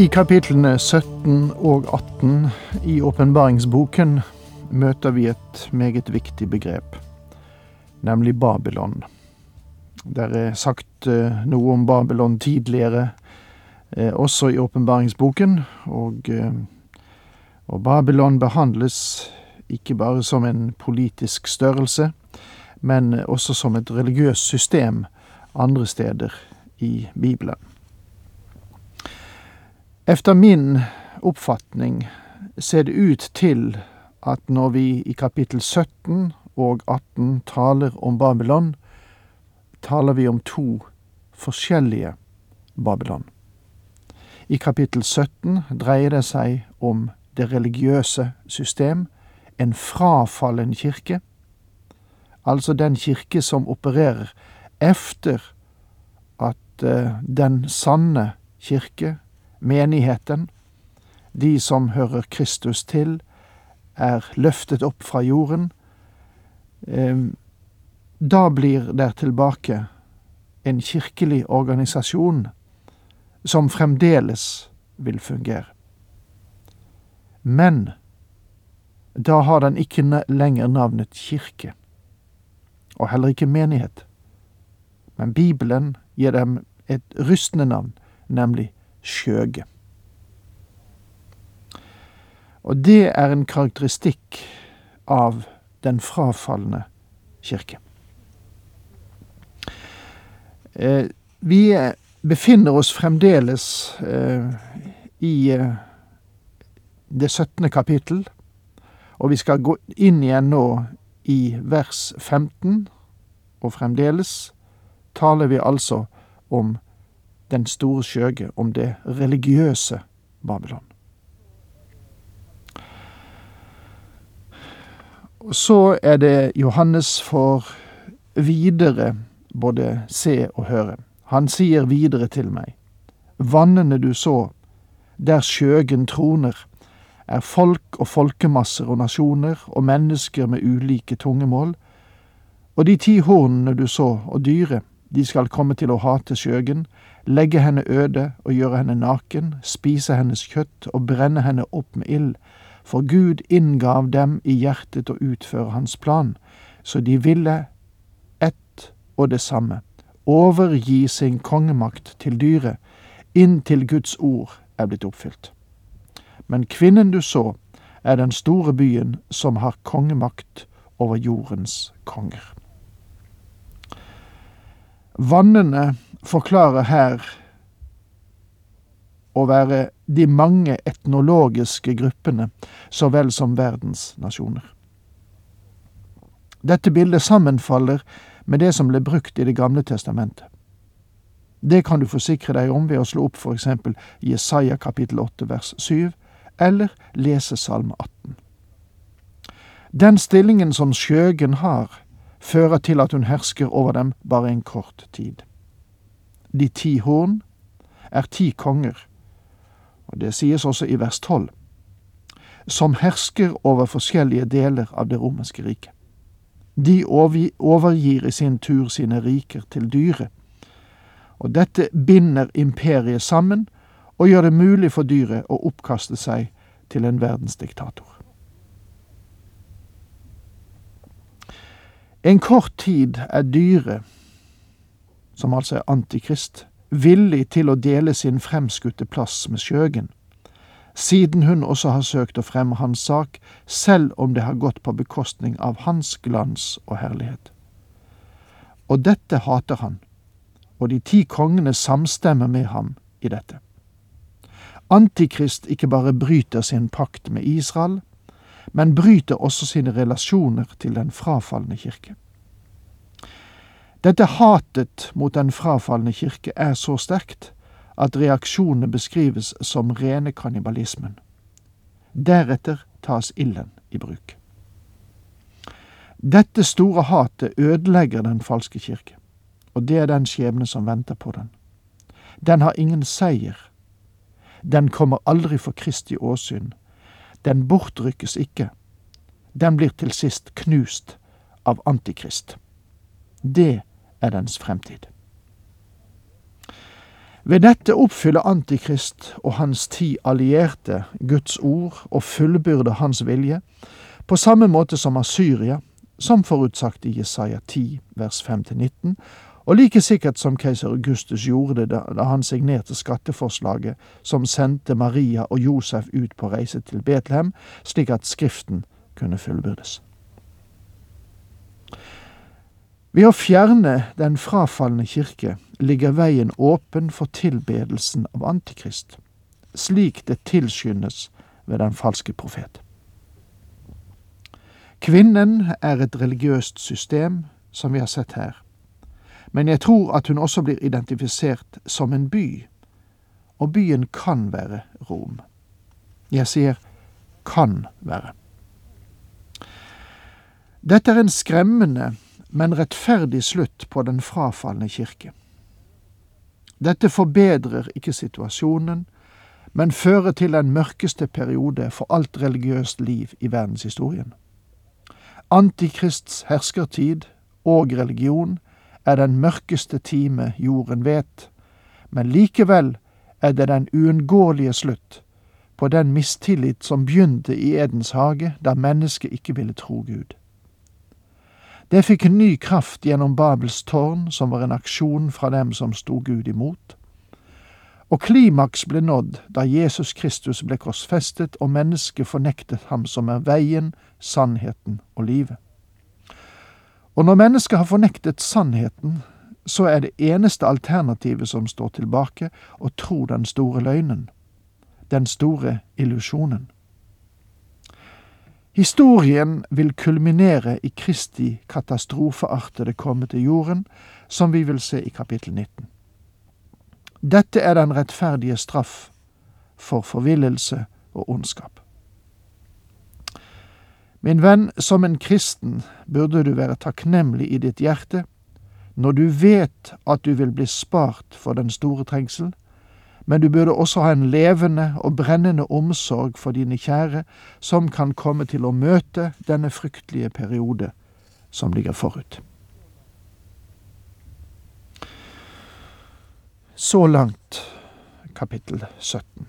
I kapitlene 17 og 18 i åpenbaringsboken møter vi et meget viktig begrep, nemlig Babylon. Det er sagt eh, noe om Babylon tidligere, eh, også i åpenbaringsboken, og, eh, og Babylon behandles ikke bare som en politisk størrelse, men også som et religiøst system andre steder i Bibelen. Efter min oppfatning ser det ut til at når vi i kapittel 17 og 18 taler om Babylon, taler vi om to forskjellige Babylon. I kapittel 17 dreier det seg om det religiøse system, en frafallen kirke, altså den kirke som opererer efter at uh, den sanne kirke menigheten, de som hører Kristus til, er løftet opp fra jorden, da blir det tilbake en kirkelig organisasjon som fremdeles vil fungere. Men da har den ikke lenger navnet kirke, og heller ikke menighet. Men Bibelen gir dem et rystende navn, nemlig skjøge. Og det er en karakteristikk av den frafalne kirke. Eh, vi befinner oss fremdeles eh, i eh, det 17. kapittel, og vi skal gå inn igjen nå i vers 15, og fremdeles taler vi altså om den store skjøge, om det religiøse Babylon. Så er det Johannes får videre både se og høre. Han sier videre til meg, vannene du så, der skjøgen troner, er folk og folkemasser og nasjoner og mennesker med ulike tungemål, og de ti hornene du så, og dyret, de skal komme til å hate skjøgen, legge henne øde og gjøre henne naken, spise hennes kjøtt og brenne henne opp med ild, for Gud inngav dem i hjertet å utføre hans plan, så de ville ett og det samme, overgi sin kongemakt til dyret, inntil Guds ord er blitt oppfylt. Men kvinnen du så, er den store byen som har kongemakt over jordens konger. Vannene forklarer her å være de mange etnologiske gruppene så vel som verdens nasjoner. Dette bildet sammenfaller med det som ble brukt i Det gamle testamentet. Det kan du forsikre deg om ved å slå opp for eksempel Jesaja kapittel 8 vers 7, eller lese Salme 18. Den stillingen som skjøgen har, fører til at hun hersker over dem bare en kort tid. De ti horn er ti konger, og det sies også i vers tolv, som hersker over forskjellige deler av det romerske riket. De overgir i sin tur sine riker til dyret, og dette binder imperiet sammen og gjør det mulig for dyret å oppkaste seg til en verdensdiktator. En kort tid er dyret, som altså er antikrist, villig til å dele sin fremskutte plass med skjøgen, siden hun også har søkt å fremme hans sak, selv om det har gått på bekostning av hans glans og herlighet. Og dette hater han, og de ti kongene samstemmer med ham i dette. Antikrist ikke bare bryter sin pakt med Israel, men bryter også sine relasjoner til den frafalne kirke. Dette hatet mot den frafalne kirke er så sterkt at reaksjonene beskrives som rene kannibalismen. Deretter tas ilden i bruk. Dette store hatet ødelegger den falske kirke, og det er den skjebne som venter på den. Den har ingen seier. Den kommer aldri for Kristi åsyn. Den bortrykkes ikke. Den blir til sist knust av Antikrist. Det er dens fremtid. Ved dette oppfyller Antikrist og hans ti allierte Guds ord og fullbyrder hans vilje, på samme måte som Asyria, som forutsagt i Jesaja 10, vers 5-19, og like sikkert som keiser Augustus gjorde det da han signerte skatteforslaget som sendte Maria og Josef ut på reise til Betlehem, slik at Skriften kunne fullbyrdes. Ved å fjerne den frafalne kirke ligger veien åpen for tilbedelsen av Antikrist, slik det tilskyndes ved den falske profet. Kvinnen er et religiøst system, som vi har sett her, men jeg tror at hun også blir identifisert som en by, og byen kan være Rom. Jeg sier kan være. Dette er en skremmende men rettferdig slutt på den frafalne kirke. Dette forbedrer ikke situasjonen, men fører til den mørkeste periode for alt religiøst liv i verdenshistorien. Antikrists herskertid og religion er den mørkeste time jorden vet, men likevel er det den uunngåelige slutt på den mistillit som begynte i Edens hage, da mennesket ikke ville tro Gud. Det fikk ny kraft gjennom Babels tårn, som var en aksjon fra dem som sto Gud imot. Og klimaks ble nådd da Jesus Kristus ble korsfestet og mennesket fornektet ham som er veien, sannheten og livet. Og når mennesket har fornektet sannheten, så er det eneste alternativet som står tilbake, å tro den store løgnen, den store illusjonen. Historien vil kulminere i Kristi katastrofeartede komme til jorden, som vi vil se i kapittel 19. Dette er den rettferdige straff for forvillelse og ondskap. Min venn, som en kristen burde du være takknemlig i ditt hjerte når du vet at du vil bli spart for den store trengsel, men du burde også ha en levende og brennende omsorg for dine kjære, som kan komme til å møte denne fryktelige periode som ligger forut. Så langt kapittel 17.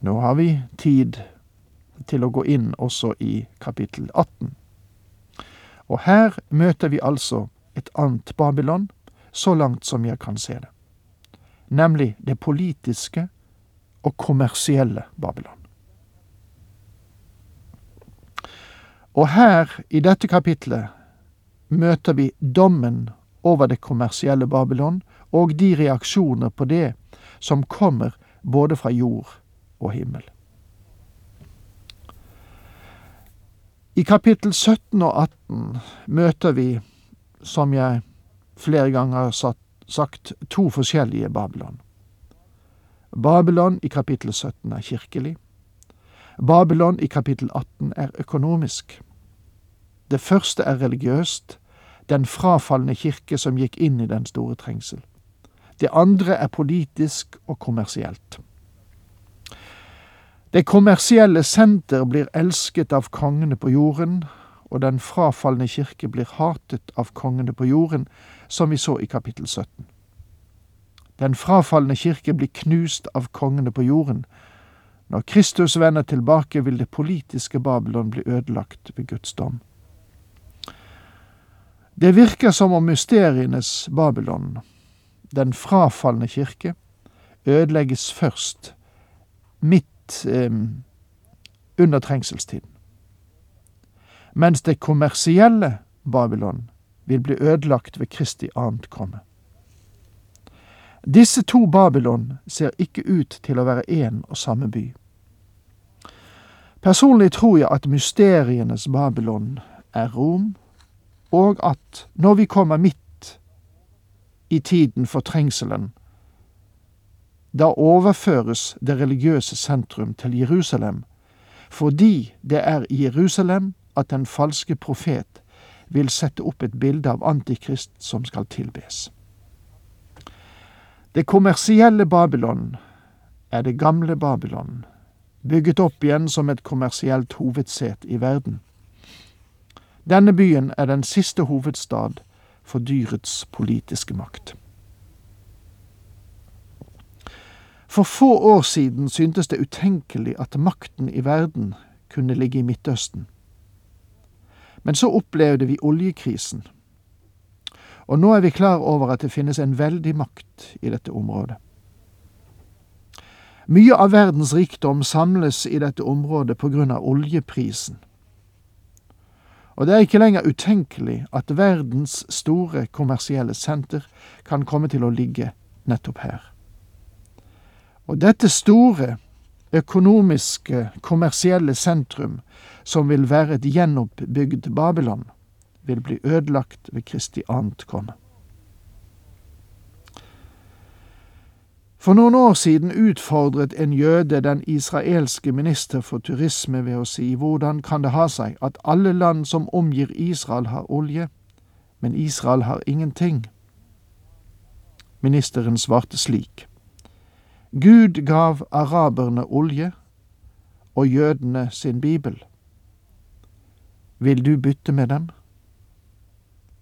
Nå har vi tid til å gå inn også i kapittel 18. Og her møter vi altså et annet Babylon, så langt som jeg kan se det nemlig det politiske og kommersielle Babylon. Og her, i dette kapitlet, møter vi dommen over det kommersielle Babylon og de reaksjoner på det som kommer både fra jord og himmel. I kapittel 17 og 18 møter vi, som jeg flere ganger har satt sagt to forskjellige Babylon. Babylon i kapittel 17 er kirkelig. Babylon i kapittel 18 er økonomisk. Det første er religiøst, den frafalne kirke som gikk inn i den store trengsel. Det andre er politisk og kommersielt. Det kommersielle senter blir elsket av kongene på jorden, og den frafalne kirke blir hatet av kongene på jorden, som vi så i kapittel 17. Den frafalne kirke blir knust av kongene på jorden. Når Kristus vender tilbake, vil det politiske Babylon bli ødelagt ved Guds dom. Det virker som om mysterienes Babylon, den frafalne kirke, ødelegges først, midt eh, under trengselstiden mens det kommersielle Babylon vil bli ødelagt ved Kristi annet komme. Disse to Babylon ser ikke ut til å være én og samme by. Personlig tror jeg at mysterienes Babylon er Rom, og at når vi kommer midt i tiden for trengselen, Da overføres det religiøse sentrum til Jerusalem, fordi det er i Jerusalem at den falske profet vil sette opp et bilde av Antikrist som skal tilbes. Det kommersielle Babylon er det gamle Babylon, bygget opp igjen som et kommersielt hovedset i verden. Denne byen er den siste hovedstad for dyrets politiske makt. For få år siden syntes det utenkelig at makten i verden kunne ligge i Midtøsten. Men så opplevde vi oljekrisen, og nå er vi klar over at det finnes en veldig makt i dette området. Mye av verdens rikdom samles i dette området på grunn av oljeprisen. Og det er ikke lenger utenkelig at verdens store kommersielle senter kan komme til å ligge nettopp her. Og dette store økonomiske, kommersielle sentrum, som vil være et gjenoppbygd Babylon, vil bli ødelagt ved Kristi annet komme. For noen år siden utfordret en jøde den israelske minister for turisme ved å si hvordan kan det ha seg at alle land som omgir Israel har olje, men Israel har ingenting? Ministeren svarte slik. Gud gav araberne olje og jødene sin bibel. Vil du bytte med dem?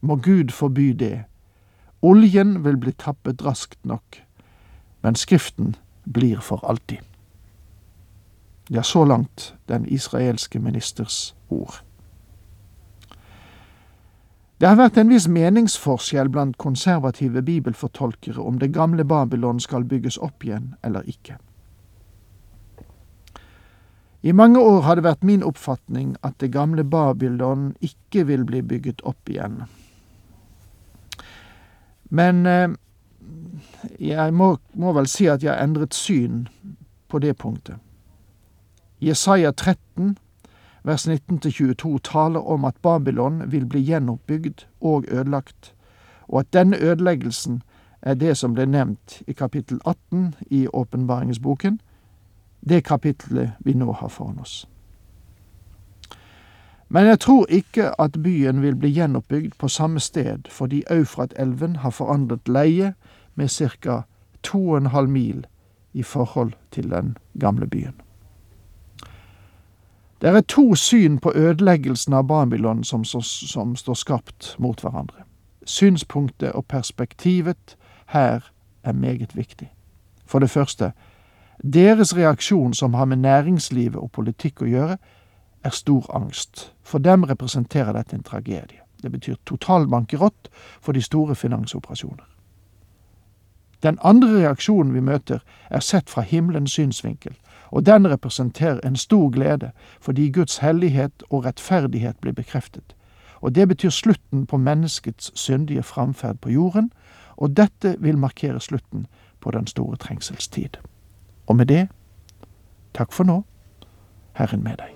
Må Gud forby det. Oljen vil bli tappet raskt nok, men Skriften blir for alltid. Ja, så langt den israelske ministers ord. Det har vært en viss meningsforskjell blant konservative bibelfortolkere om det gamle Babylon skal bygges opp igjen eller ikke. I mange år har det vært min oppfatning at det gamle Babylon ikke vil bli bygget opp igjen. Men eh, jeg må, må, vel si at jeg har endret syn på det punktet. Jesaja 13 vers 19-22 taler om at Babylon vil bli gjenoppbygd og ødelagt, og at denne ødeleggelsen er det som ble nevnt i kapittel 18 i åpenbaringsboken, det kapittelet vi nå har foran oss. Men jeg tror ikke at byen vil bli gjenoppbygd på samme sted fordi Eufrat-elven har forandret leie med ca. 2,5 mil i forhold til den gamle byen. Det er to syn på ødeleggelsen av Babylon som, som, står skapt mot hverandre. Synspunktet og perspektivet her er meget viktig. For det første, deres reaksjon som har med næringslivet og politikk å gjøre, er stor angst. For dem representerer dette en tragedie. Det betyr total bankerott for de store finansoperasjoner. Den andre reaksjonen vi møter, er sett fra himmelens synsvinkel, og den representerer en stor glede fordi Guds hellighet og rettferdighet blir bekreftet. Og det betyr slutten på menneskets syndige framferd på jorden, og dette vil markere slutten på den store trengselstid. Og med det, takk for nå, Herren med deg.